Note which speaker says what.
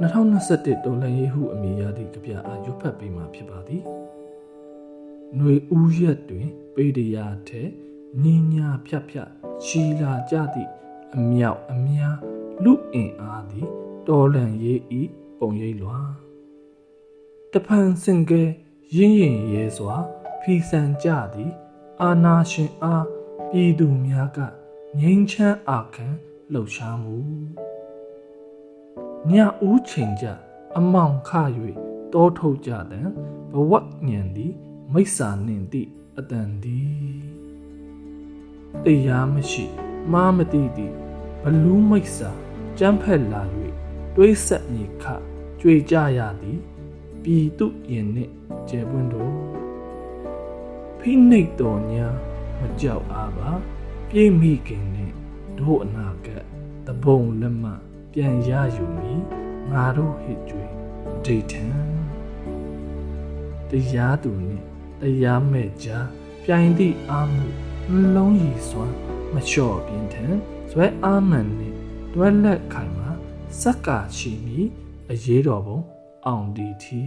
Speaker 1: 2021တော်လှန်ရေးဟုအမည်ရသည့်ကြပြအားရွတ်ဖတ်ပေးမှာဖြစ်ပါသည်။ຫນွေဦးရက်တွင် ပေတရာထဲညင်ညာဖြတ်ဖြတ်ချီလာကြသည့်အမြောက်အများလူအင်အားသည်တော်လှန်ရေးဤပုံရိပ်လွှာတဖန်စင်ကဲရင်းရင်ရဲစွာဖီဆန်ကြသည် အာနာရှင်အားပြည်သူများကငြိမ်းချမ်းအာခံလှုပ်ရှားမှု ညဦးချိန်ကြအမောင်ခ၍တောထုတ်ကြတဲ့ဘဝညံသည်မိစ္ဆာနှင့်သည့်အတန်သည်တရားမရှိမားမတိသည့်ဘလူးမိစ္ဆာကြမ်းဖက်လာ၍တွေးဆက်မြေခကြွေကြရသည်ပြည်သူရင်နှင့်ကျေပွန်းတို့ဖိနှိတ်တော်ညာမကြောက်အားပါ ပြေးမိခင်နှင့်တို့အနာကတဘုံလက်မ ပြန်ရယူမည်ငါတို့ဟစ်ကြွေဒိဋ္ဌံတရားသူနှင့်တရားမဲ့ကြားပြိုင်သည့်အာမှုနှလုံးရည်စွမ်းမလျှော့ပြင်းထန်ဇွဲအာမန်နှင့်တွဲလက်ခိုင်မှာစက္ကာချီမီအရေးတော်ပုံအောင်ဒီထီ